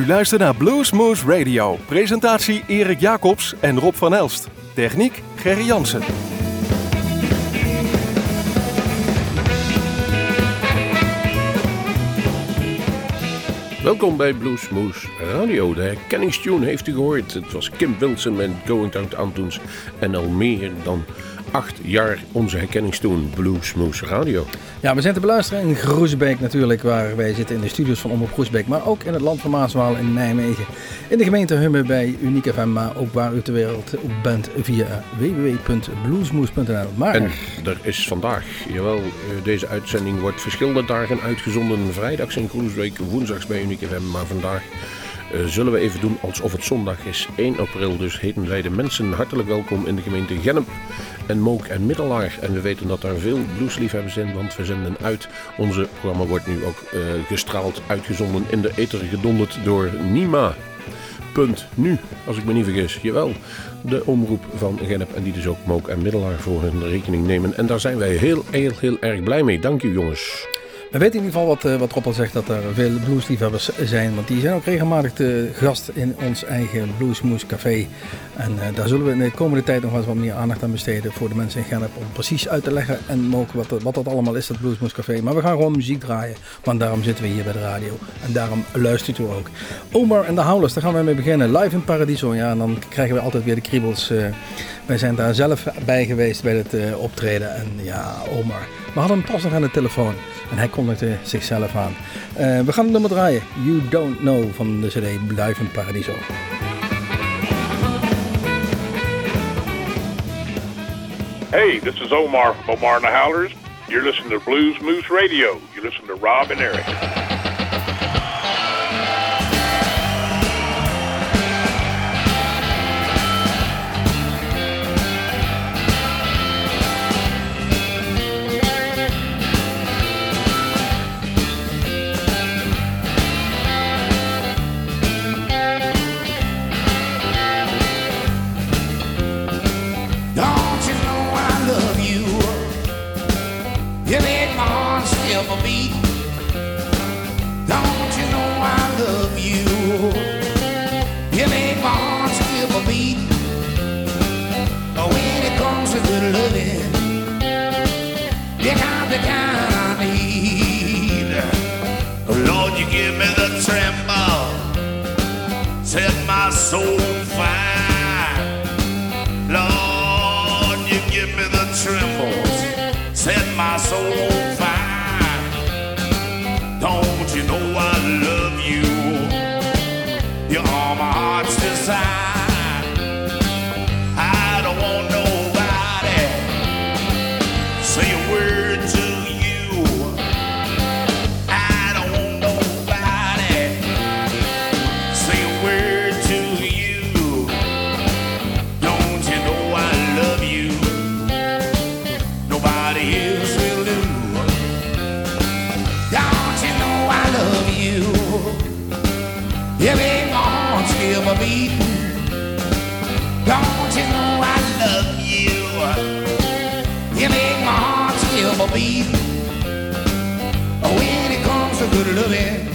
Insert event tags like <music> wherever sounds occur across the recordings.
U luistert naar Bluesmoose Radio. Presentatie Erik Jacobs en Rob van Elst. Techniek Gerry Jansen. Welkom bij Bluesmoose Radio. De herkenningstune heeft u gehoord. Het was Kim Wilson met Going to Antunes. En al meer dan acht jaar onze herkenningstune Bluesmoose Radio. Ja, we zijn te beluisteren in Groesbeek natuurlijk, waar wij zitten in de studios van Omroep Groesbeek. Maar ook in het land van Maaswaal in Nijmegen. In de gemeente Hummen bij Unieke FM, maar ook waar u ter wereld op bent via www.bluesmoes.nl. Maar... En er is vandaag, jawel, eh, deze uitzending wordt verschillende dagen uitgezonden. Vrijdags in Groesbeek, woensdags bij Unieke FM, maar vandaag... Uh, zullen we even doen alsof het zondag is, 1 april. Dus heten wij de mensen hartelijk welkom in de gemeente Gennep en Mook en Middelaar. En we weten dat daar veel bluesliefhebbers zijn, want we zenden uit. Onze programma wordt nu ook uh, gestraald, uitgezonden in de ether gedonderd door Nima. Punt nu, als ik me niet vergis. Jawel, de omroep van Gennep en die dus ook Mook en Middelaar voor hun rekening nemen. En daar zijn wij heel, heel, heel erg blij mee. Dank u jongens. We weten in ieder geval wat, uh, wat Rob zegt, dat er veel bluesliefhebbers zijn. Want die zijn ook regelmatig de gast in ons eigen Bluesmoes Café. En uh, daar zullen we in de komende tijd nog wel eens wat meer aandacht aan besteden voor de mensen in Gennep. Om precies uit te leggen en ook wat, wat dat allemaal is, dat Bluesmoes Café. Maar we gaan gewoon muziek draaien, want daarom zitten we hier bij de radio. En daarom luistert u ook. Omar en de Howlers, daar gaan we mee beginnen. Live in Paradiso, ja, en dan krijgen we altijd weer de kriebels. Uh, wij zijn daar zelf bij geweest bij het optreden. En ja, Omar. We hadden hem pas nog aan de telefoon. En hij kondigde zichzelf aan. Uh, we gaan het nummer draaien. You Don't Know van de CD Live in Paradiso. Hey, this is Omar from Omar and the Howlers. You're listening to Blues Moose Radio. You listen to Rob and Eric. Comes to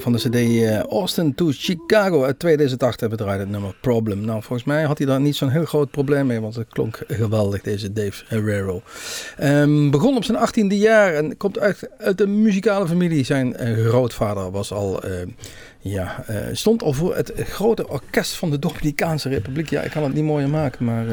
Van de CD eh, Austin to Chicago uit 2008 hebben we het nummer Problem. Nou, volgens mij had hij daar niet zo'n heel groot probleem mee, want het klonk geweldig, deze Dave Herrero. Um, begon op zijn 18e jaar en komt uit, uit een muzikale familie. Zijn uh, grootvader was al uh, ja, stond al voor het grote orkest van de Dominicaanse Republiek. Ja, ik kan het niet mooier maken, maar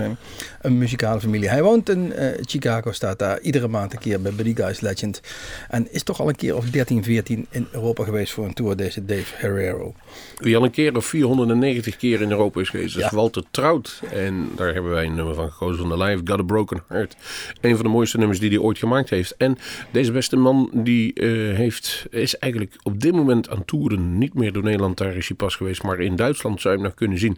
een muzikale familie. Hij woont in uh, Chicago, staat daar iedere maand een keer bij Buddy Guys Legend. En is toch al een keer of 13, 14 in Europa geweest voor een tour, deze Dave Herrero. Wie al een keer of 490 keer in Europa is geweest, is ja. Walter Trout. En daar hebben wij een nummer van gekozen van de live, Got a Broken Heart. Een van de mooiste nummers die hij ooit gemaakt heeft. En deze beste man, die heeft, is eigenlijk op dit moment aan toeren niet meer door Nederland, daar is hij pas geweest. Maar in Duitsland zou je hem nog kunnen zien.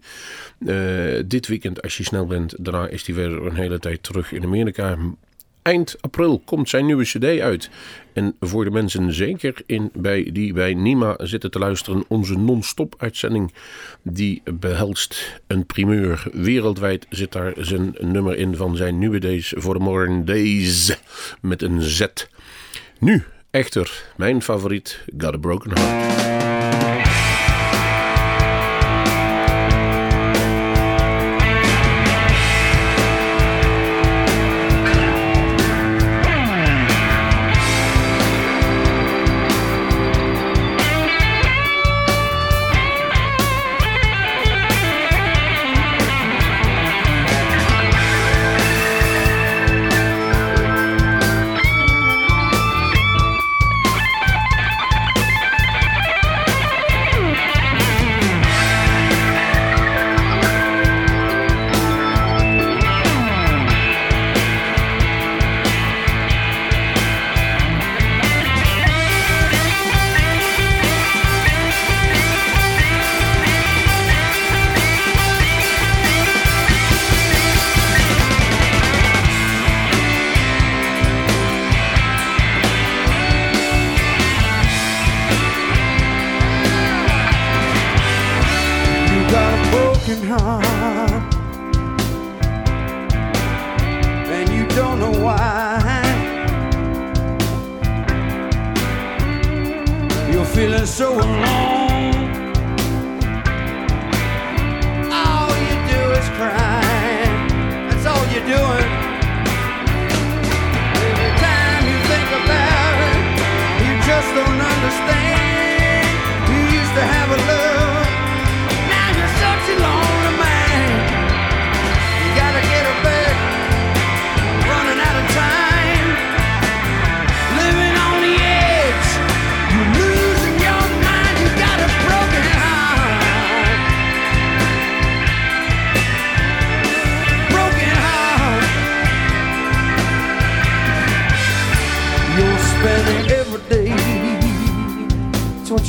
Uh, dit weekend, als je snel bent, daarna is hij weer een hele tijd terug in Amerika. Eind april komt zijn nieuwe CD uit. En voor de mensen zeker in, bij, die bij Nima zitten te luisteren, onze non-stop uitzending, die behelst een primeur. Wereldwijd zit daar zijn nummer in van zijn nieuwe days voor de Modern Days met een Z. Nu, echter, mijn favoriet, Got a Broken Heart.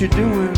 You're doing.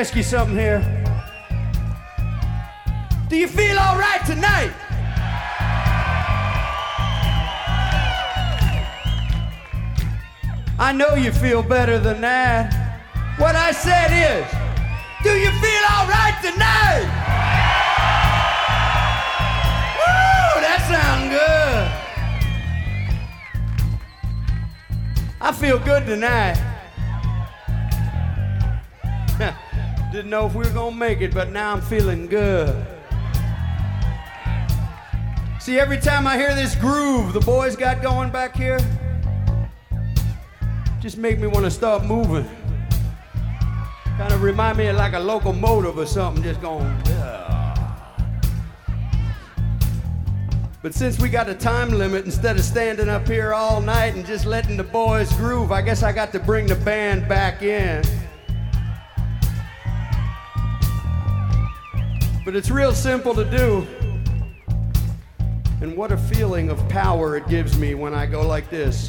Ask you something here. Do you feel all right tonight? I know you feel better than that. What I said is, do you feel all right tonight? Woo, that sounds good. I feel good tonight. Didn't know if we were gonna make it, but now I'm feeling good. See, every time I hear this groove the boys got going back here, just make me want to start moving. Kind of remind me of like a locomotive or something, just going. But since we got a time limit, instead of standing up here all night and just letting the boys groove, I guess I got to bring the band back in. But it's real simple to do. And what a feeling of power it gives me when I go like this.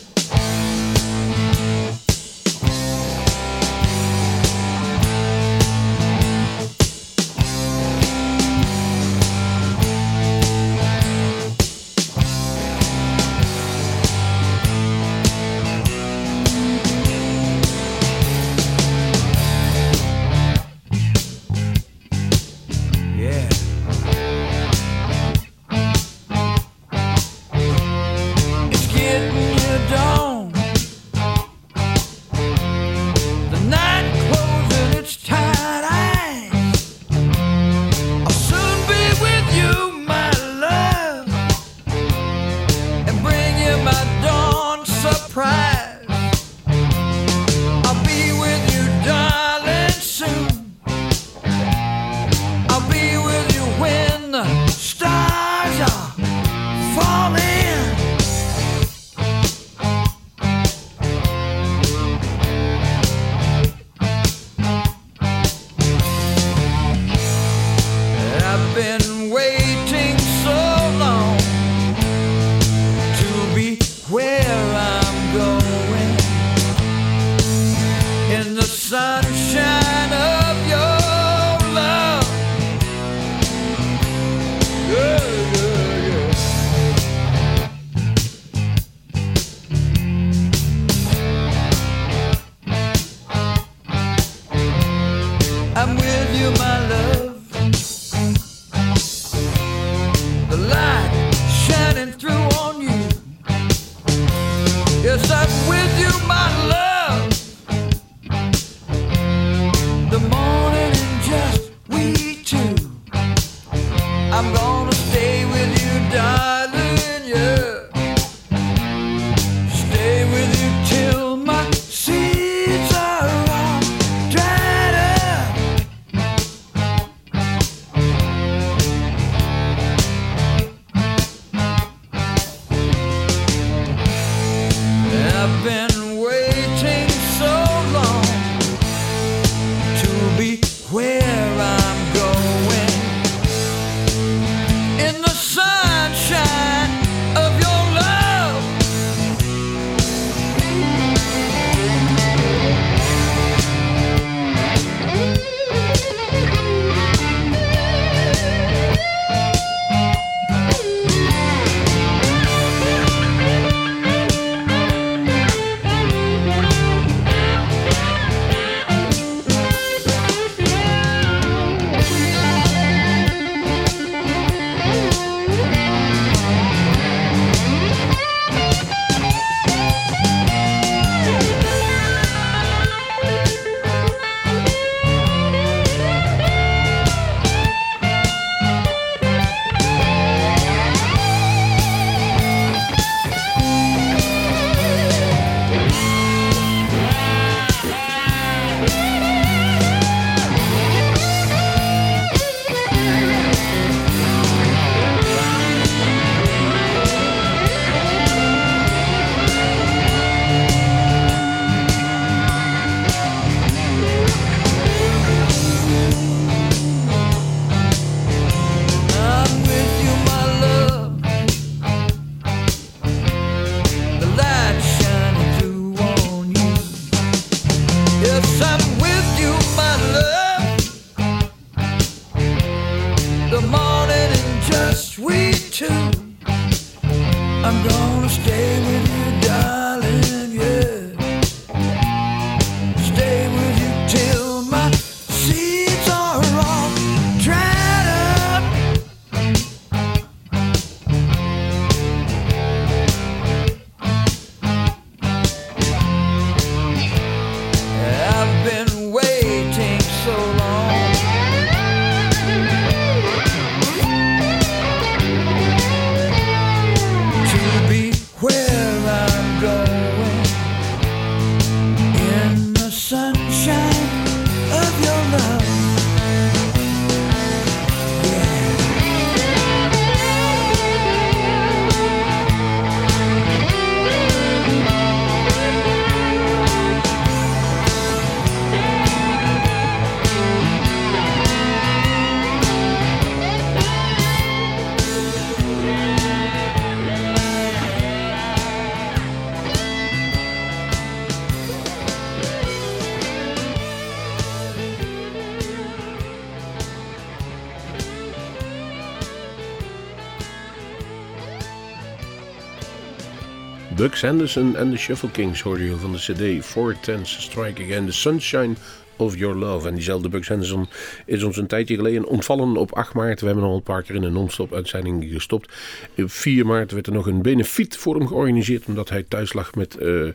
Buck Sanderson en de Shuffle Kings hoorde je van de CD Four Tense Strike Again, The Sunshine of Your Love. En diezelfde Buck Sanderson is ons een tijdje geleden ontvallen op 8 maart. We hebben al een paar keer in een non-stop uitzending gestopt. Op 4 maart werd er nog een benefiet voor hem georganiseerd, omdat hij thuis lag met eh,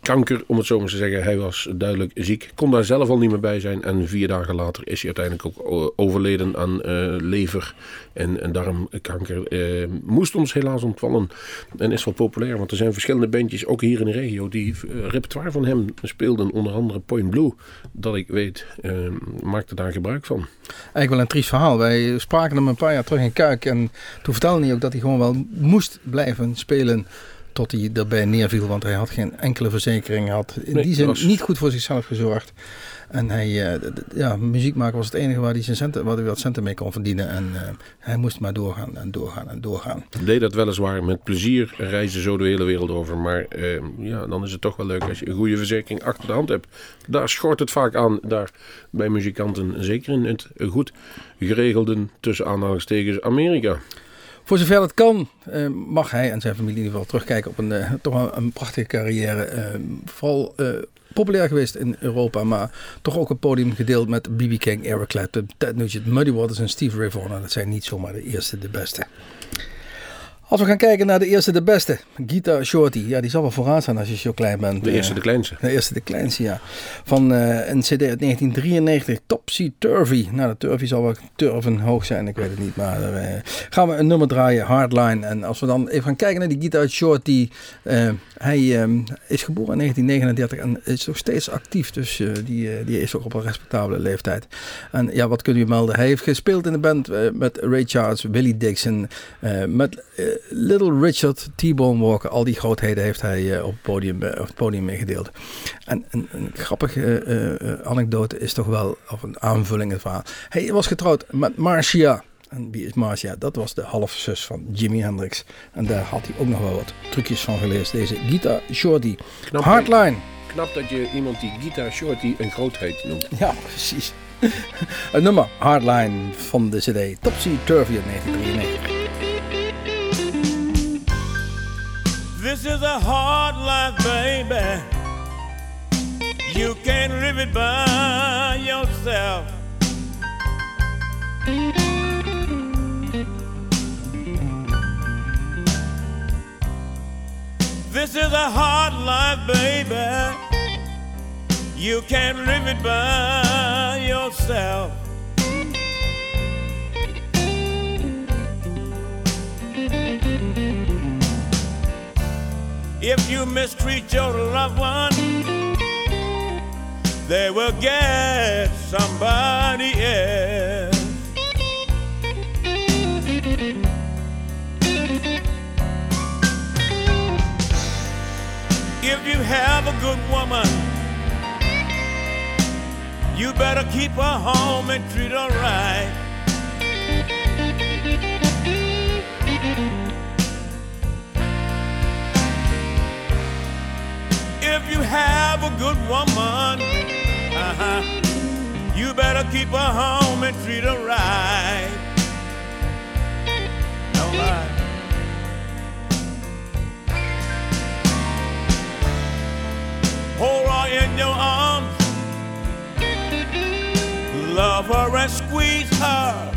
kanker, om het zo maar te zeggen. Hij was duidelijk ziek, kon daar zelf al niet meer bij zijn. En vier dagen later is hij uiteindelijk ook overleden aan eh, lever- en, en darmkanker. Eh, moest ons helaas ontvallen en is wel populair. Want er zijn verschillende bandjes, ook hier in de regio, die eh, repertoire van hem speelden. Onder andere Point Blue, dat ik weet, maakte daar gebruik van. Eigenlijk wel een triest verhaal. Wij spraken hem een paar jaar terug in Kuik. En toen vertelde hij ook dat hij gewoon wel moest blijven spelen. Tot hij erbij neerviel. Want hij had geen enkele verzekering. Hij had in Nee, die zin was- niet goed voor zichzelf gezorgd. En hij, eh, ja, muziek maken was het enige waar hij zijn centen, waar hij wat centen mee kon verdienen. En eh, hij moest maar doorgaan en doorgaan en doorgaan. deed dat weliswaar met plezier, reizen zo de hele wereld over. Maar eh, ja, dan is het toch wel leuk als je een goede verzekering achter de hand hebt. Daar schort het vaak aan, daar bij muzikanten. Zeker in het goed geregelde, tussen aanhalingstekens, Amerika. Voor zover het kan, eh, mag hij en zijn familie in ieder geval terugkijken op een, eh, toch een prachtige carrière. Eh, vooral populair geweest in Europa, maar toch ook een podium gedeeld met B.B. King, Eric Clapton, Ted Nugent, Muddy Waters en Steve Ray Vaughan. En dat zijn niet zomaar de eerste, de beste. Als we gaan kijken naar de eerste, de beste. Gita Shorty. Ja, die zal wel vooraan staan als je zo klein bent. De Eh, eerste, de kleinste. de eerste, de kleinste, ja. Van eh, een cd uit 1993, Topsy Turvy. Nou, de Turvy zal wel turven hoog zijn, ik weet het niet. Maar eh, gaan we een nummer draaien, Hardline. En als we dan even gaan kijken naar die Guitar Shorty. hij eh, is geboren in 1939 en is nog steeds actief. Dus die, die is ook op een respectabele leeftijd. En ja, wat kunnen we melden? Hij heeft gespeeld in de band met Ray Charles, Willie Dixon, met Little Richard, T-Bone Walker. Al die grootheden heeft hij eh, op, het podium, eh, op het podium meegedeeld. En een, een grappige eh, anekdote is toch wel, of een aanvulling in het verhaal. Hij was getrouwd met Marcia. En wie is Marcia? Dat was de halfzus van Jimi Hendrix. En daar had hij ook nog wel wat trucjes van geleerd. Deze Gita Shorty. Knap, Hardline. knap dat je iemand die Guitar Shorty een grootheid noemt. Ja, precies. <laughs> Een nummer, Hardline van de CD Topsy Turvy uit <laughs> 1993. This is a hard life, baby. You can't live it by yourself. This is a hard life, baby. You can't live it by yourself. If you mistreat your loved one, they will get somebody else. If you have a good woman, you better keep her home and treat her right. if you have a good woman, uh-huh, you better keep her home and treat her right. All right. Hold her in your arms, love her and squeeze her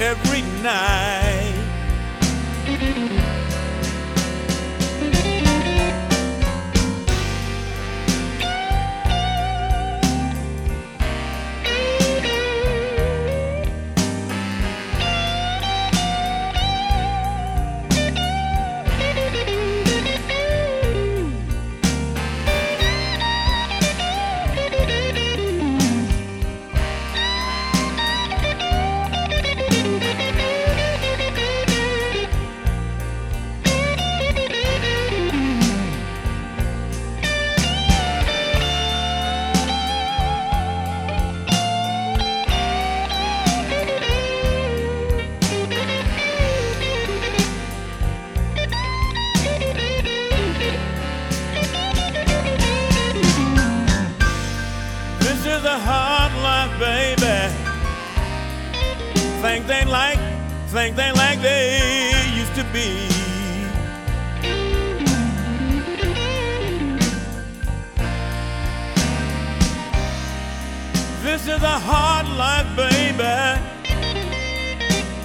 every night. Things ain't like, things ain't like they used to be. This is a hard life, baby.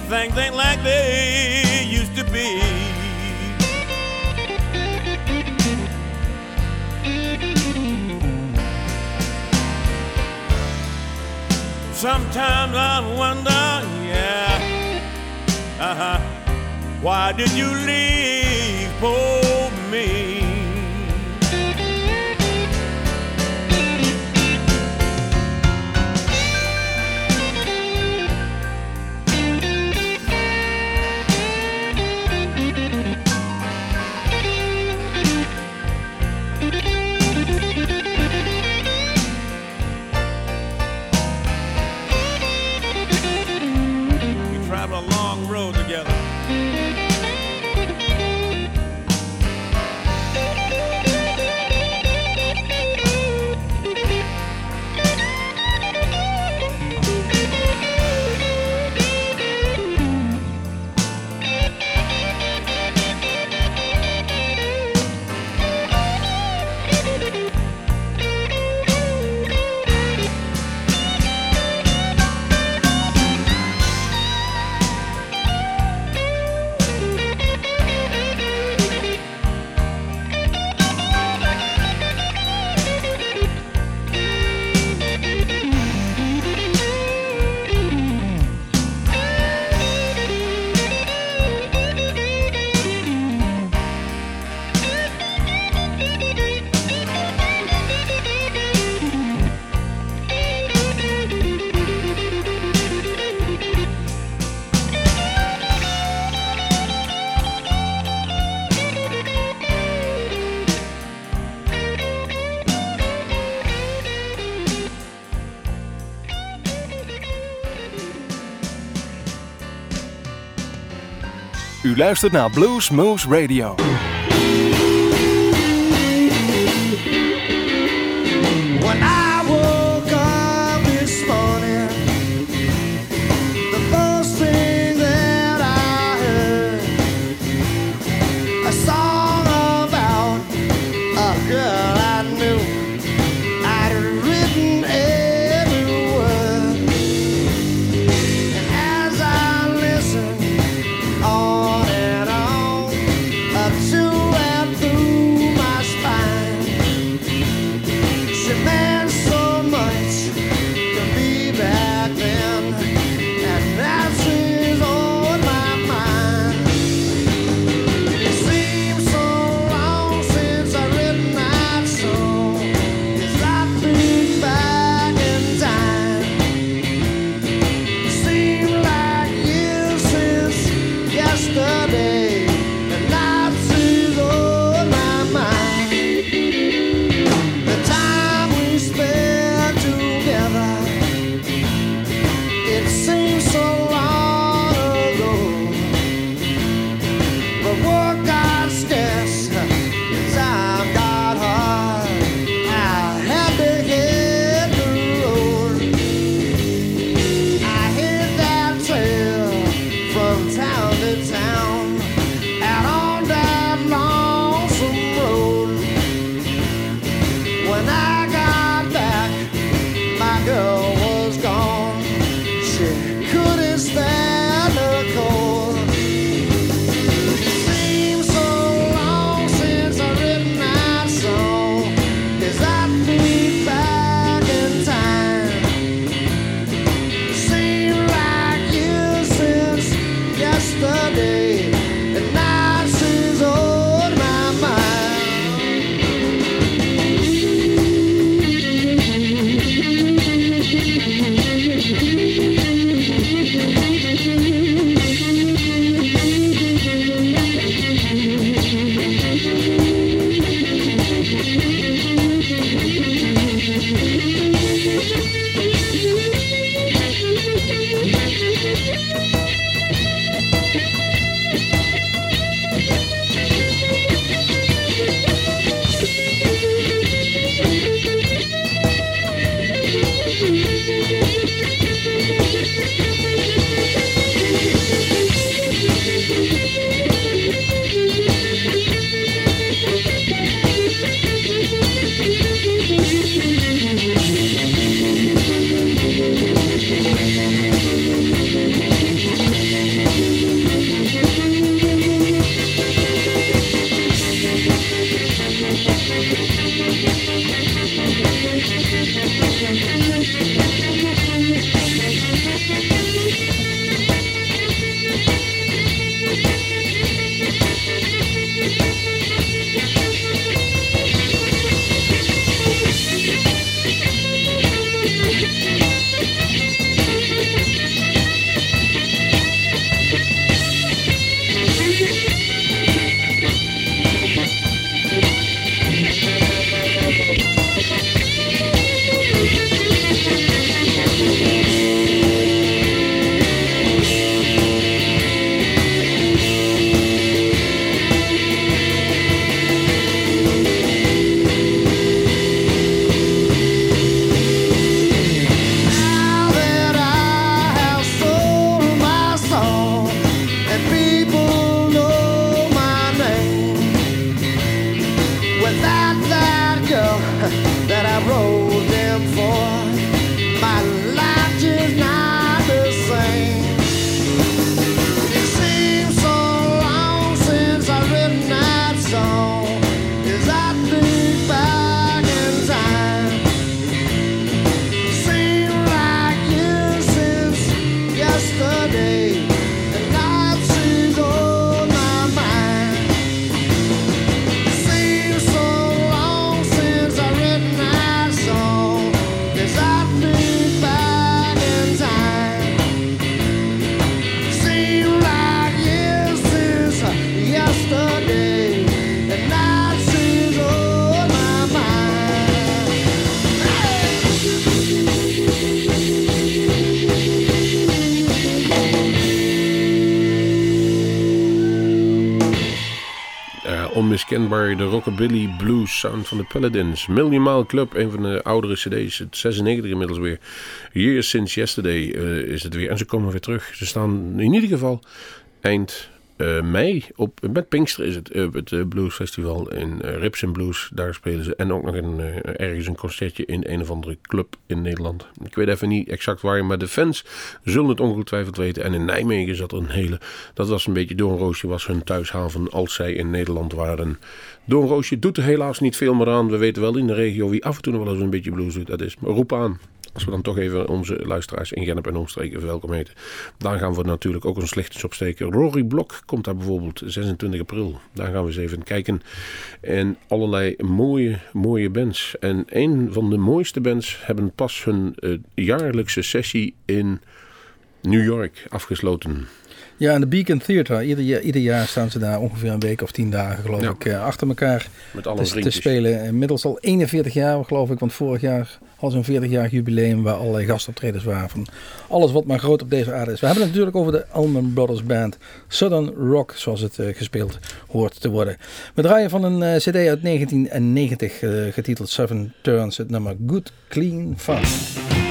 Things ain't like they used to be. Sometimes I wonder, uh-huh, why did you leave for me? U luistert naar Blues Moose Radio. Onmiskenbaar de rockabilly blues sound van de Paladins. Million Mile Club, een van de oudere cd's, het 96 inmiddels weer. Years Since Yesterday eh, is het weer. En ze komen weer terug. Ze staan in ieder geval eind eh, mei op, met Pinkster is het, eh, het eh, Blues Festival in Rips and Blues. Daar spelen ze. En ook nog een, ergens een concertje in een of andere club in Nederland. Ik weet even niet exact waar, maar de fans zullen het ongetwijfeld weten. En in Nijmegen zat een hele. Dat was een beetje Doornroosje, was hun thuishaven als zij in Nederland waren. Doornroosje doet er helaas niet veel meer aan. We weten wel in de regio wie af en toe nog wel eens een beetje blues doet. Dat is roep aan. Als we dan toch even onze luisteraars in Gennep en omstreken verwelkom heten. Dan gaan we natuurlijk ook ons lichtjes opsteken. Rory Blok komt daar bijvoorbeeld 26 april. Daar gaan we eens even kijken. En allerlei mooie, mooie bands. En een van de mooiste bands hebben pas hun eh, jaarlijkse sessie in New York afgesloten. Ja, en de Beacon Theater. Ieder, jaar- ieder jaar staan ze daar ongeveer een week of tien dagen, geloof Ja. ik, eh, achter elkaar Met alle te, te spelen. Inmiddels al 41 jaar, geloof ik. Want vorig jaar hadden ze een 40-jarig jubileum waar allerlei gastoptredens waren van alles wat maar groot op deze aarde is. We hebben het natuurlijk over de Allman Brothers Band. Southern Rock, zoals het eh, gespeeld hoort te worden. We draaien van een eh, cd uit 1990, eh, getiteld Seven Turns, het nummer Good Clean Fun.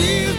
you.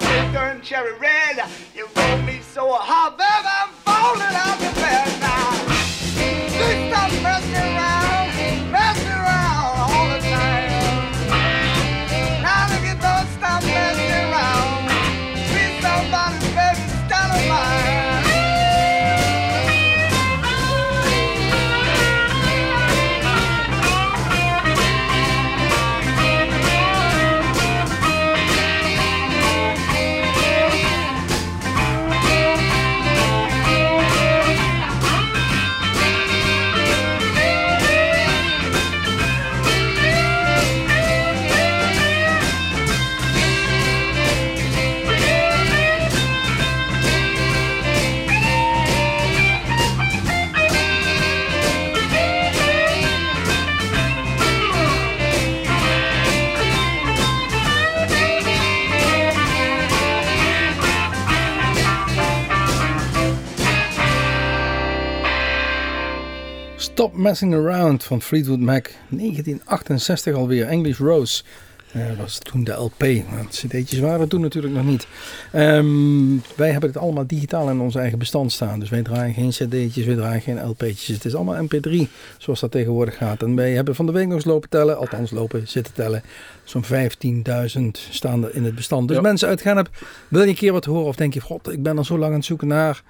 Pink and cherry red. You roll me so hard, baby, I'm falling out of bed. Messing Around van Fleetwood Mac. 1968 alweer. English Rose. Eh, was toen de LP. Want cd'tjes waren toen natuurlijk nog niet. Ehm, wij hebben het allemaal digitaal in ons eigen bestand staan. Dus wij draaien geen cd'tjes, wij draaien geen LP'tjes. Het is allemaal mp3, zoals dat tegenwoordig gaat. En wij hebben van de week nog eens lopen tellen. Althans lopen zitten tellen. Zo'n 15.000 staan er in het bestand. Dus Ja. mensen uitgaan heb, wil je een keer wat horen? Of denk je, god, ik ben al zo lang aan het zoeken naar...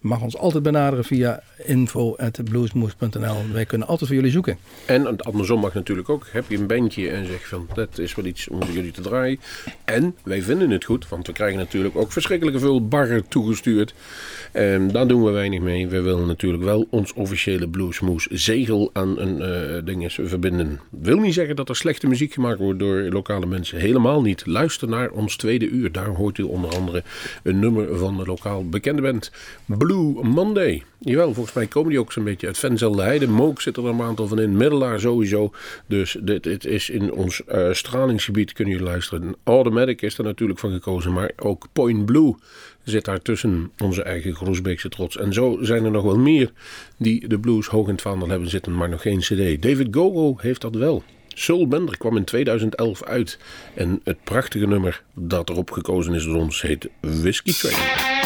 Mag ons altijd benaderen via info.bluesmoose.nl. Wij kunnen altijd voor jullie zoeken. En andersom mag natuurlijk ook. Heb je een bandje en zeg van dat is wel iets om jullie te draaien. En wij vinden het goed, want we krijgen natuurlijk ook verschrikkelijke veel barren toegestuurd. En daar doen we weinig mee. We willen natuurlijk wel ons officiële Bluesmoes zegel aan een eh ding eens verbinden. Wil niet zeggen dat er slechte muziek gemaakt wordt door lokale mensen. Helemaal niet. Luister naar ons tweede uur. Daar hoort u onder andere een nummer van de lokaal bekende band Blue Monday. Jawel, volgens mij komen die ook zo'n beetje uit Venzelde Heide. Mook zit er een aantal van in. Middelaar sowieso. Dus dit, is in ons eh, stralingsgebied kunnen jullie luisteren. Automatic is er natuurlijk van gekozen. Maar ook Point Blue zit daar tussen onze eigen Groesbeekse trots. En zo zijn er nog wel meer die de blues hoog in het vaandel hebben zitten. Maar nog geen cd. David Gogo heeft dat wel. Soul Bender kwam in 2011 uit. En het prachtige nummer dat erop gekozen is door ons heet Whiskey Train.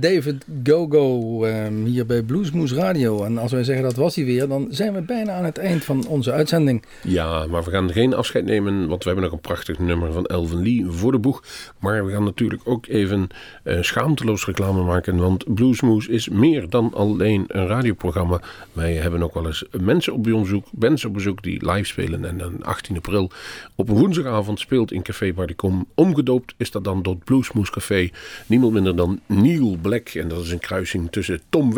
David Gogo, hier bij Bluesmoes Radio. En als wij zeggen dat was hij weer, dan zijn we bijna aan het eind van onze uitzending. Ja, maar we gaan geen afscheid nemen, want we hebben nog een prachtig nummer van Elvin Lee voor de boeg. Maar we gaan natuurlijk ook even eh, schaamteloos reclame maken, want Bluesmoes is meer dan alleen een radioprogramma. Wij hebben ook wel eens mensen op bezoek, mensen op bezoek die live spelen. En dan 18 april op een woensdagavond speelt in Café Bardicom. Omgedoopt is dat dan tot Bluesmoes Café. Niemand minder dan Neil Black. En dat is een kruising tussen Tom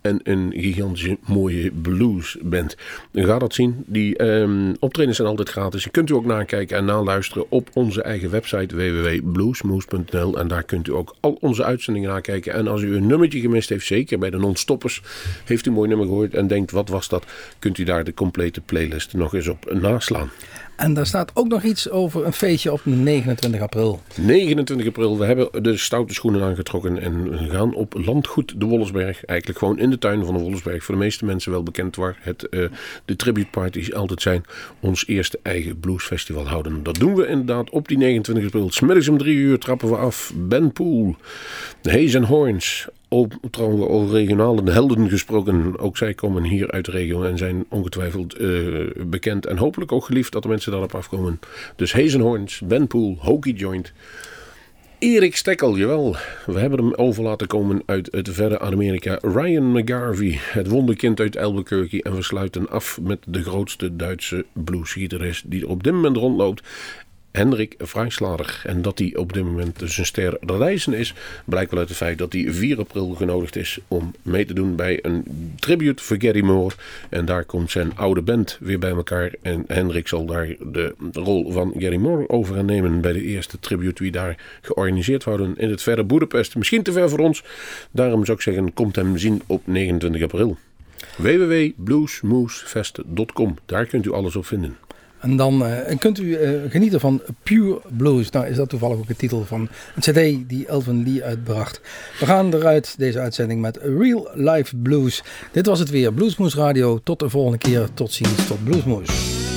En een gigantische mooie bluesband. Ga dat zien. Die um, optredens zijn altijd gratis. Je kunt u ook nakijken en naluisteren op onze eigen website www.bluesmoose.nl. En daar kunt u ook al onze uitzendingen nakijken. En als u een nummertje gemist heeft, zeker bij de non-stoppers, heeft u een mooi nummer gehoord en denkt wat was dat, kunt u daar de complete playlist nog eens op naslaan. En daar staat ook nog iets over een feestje op 29 april. 29 april. We hebben de stoute schoenen aangetrokken en we gaan op landgoed de Wollersberg. Eigenlijk gewoon in de tuin van de Wollersberg. Voor de meeste mensen wel bekend waar het, uh, de tribute parties altijd zijn. Ons eerste eigen bluesfestival houden. Dat doen we inderdaad op die 29 april. Smiddags om drie uur trappen we af. Ben Poel, Haze and Horns, trouwens over regionale helden gesproken. Ook zij komen hier uit de regio en zijn ongetwijfeld uh, bekend en hopelijk ook geliefd dat de mensen daarop afkomen. Dus Hazenhorns, Ben Poel, Hokey Joint. Erik Stekkel, jawel. We hebben hem over laten komen uit het verre Amerika. Ryan McGarvey, het wonderkind uit Albuquerque. En we sluiten af met de grootste Duitse bluesgitarist die er op dit moment rondloopt. Hendrik Vrijslader. En dat hij op dit moment dus een ster reizen is, blijkt wel uit het feit dat hij 4 april genodigd is om mee te doen bij een tribute voor Gary Moore. En daar komt zijn oude band weer bij elkaar. En Hendrik zal daar de rol van Gary Moore over nemen bij de eerste tribute die daar georganiseerd worden in het verre Boedapest. Misschien te ver voor ons. Daarom zou ik zeggen, komt hem zien op 29 april. www.bluesmoosefest.com. Daar kunt u alles op vinden. En dan uh, kunt u uh, genieten van Pure Blues. Nou is dat toevallig ook de titel van een cd die Elvin Lee uitbracht. We gaan eruit deze uitzending met Real Life Blues. Dit was het weer, Bluesmoes Radio. Tot de volgende keer. Tot ziens, tot Bluesmoes.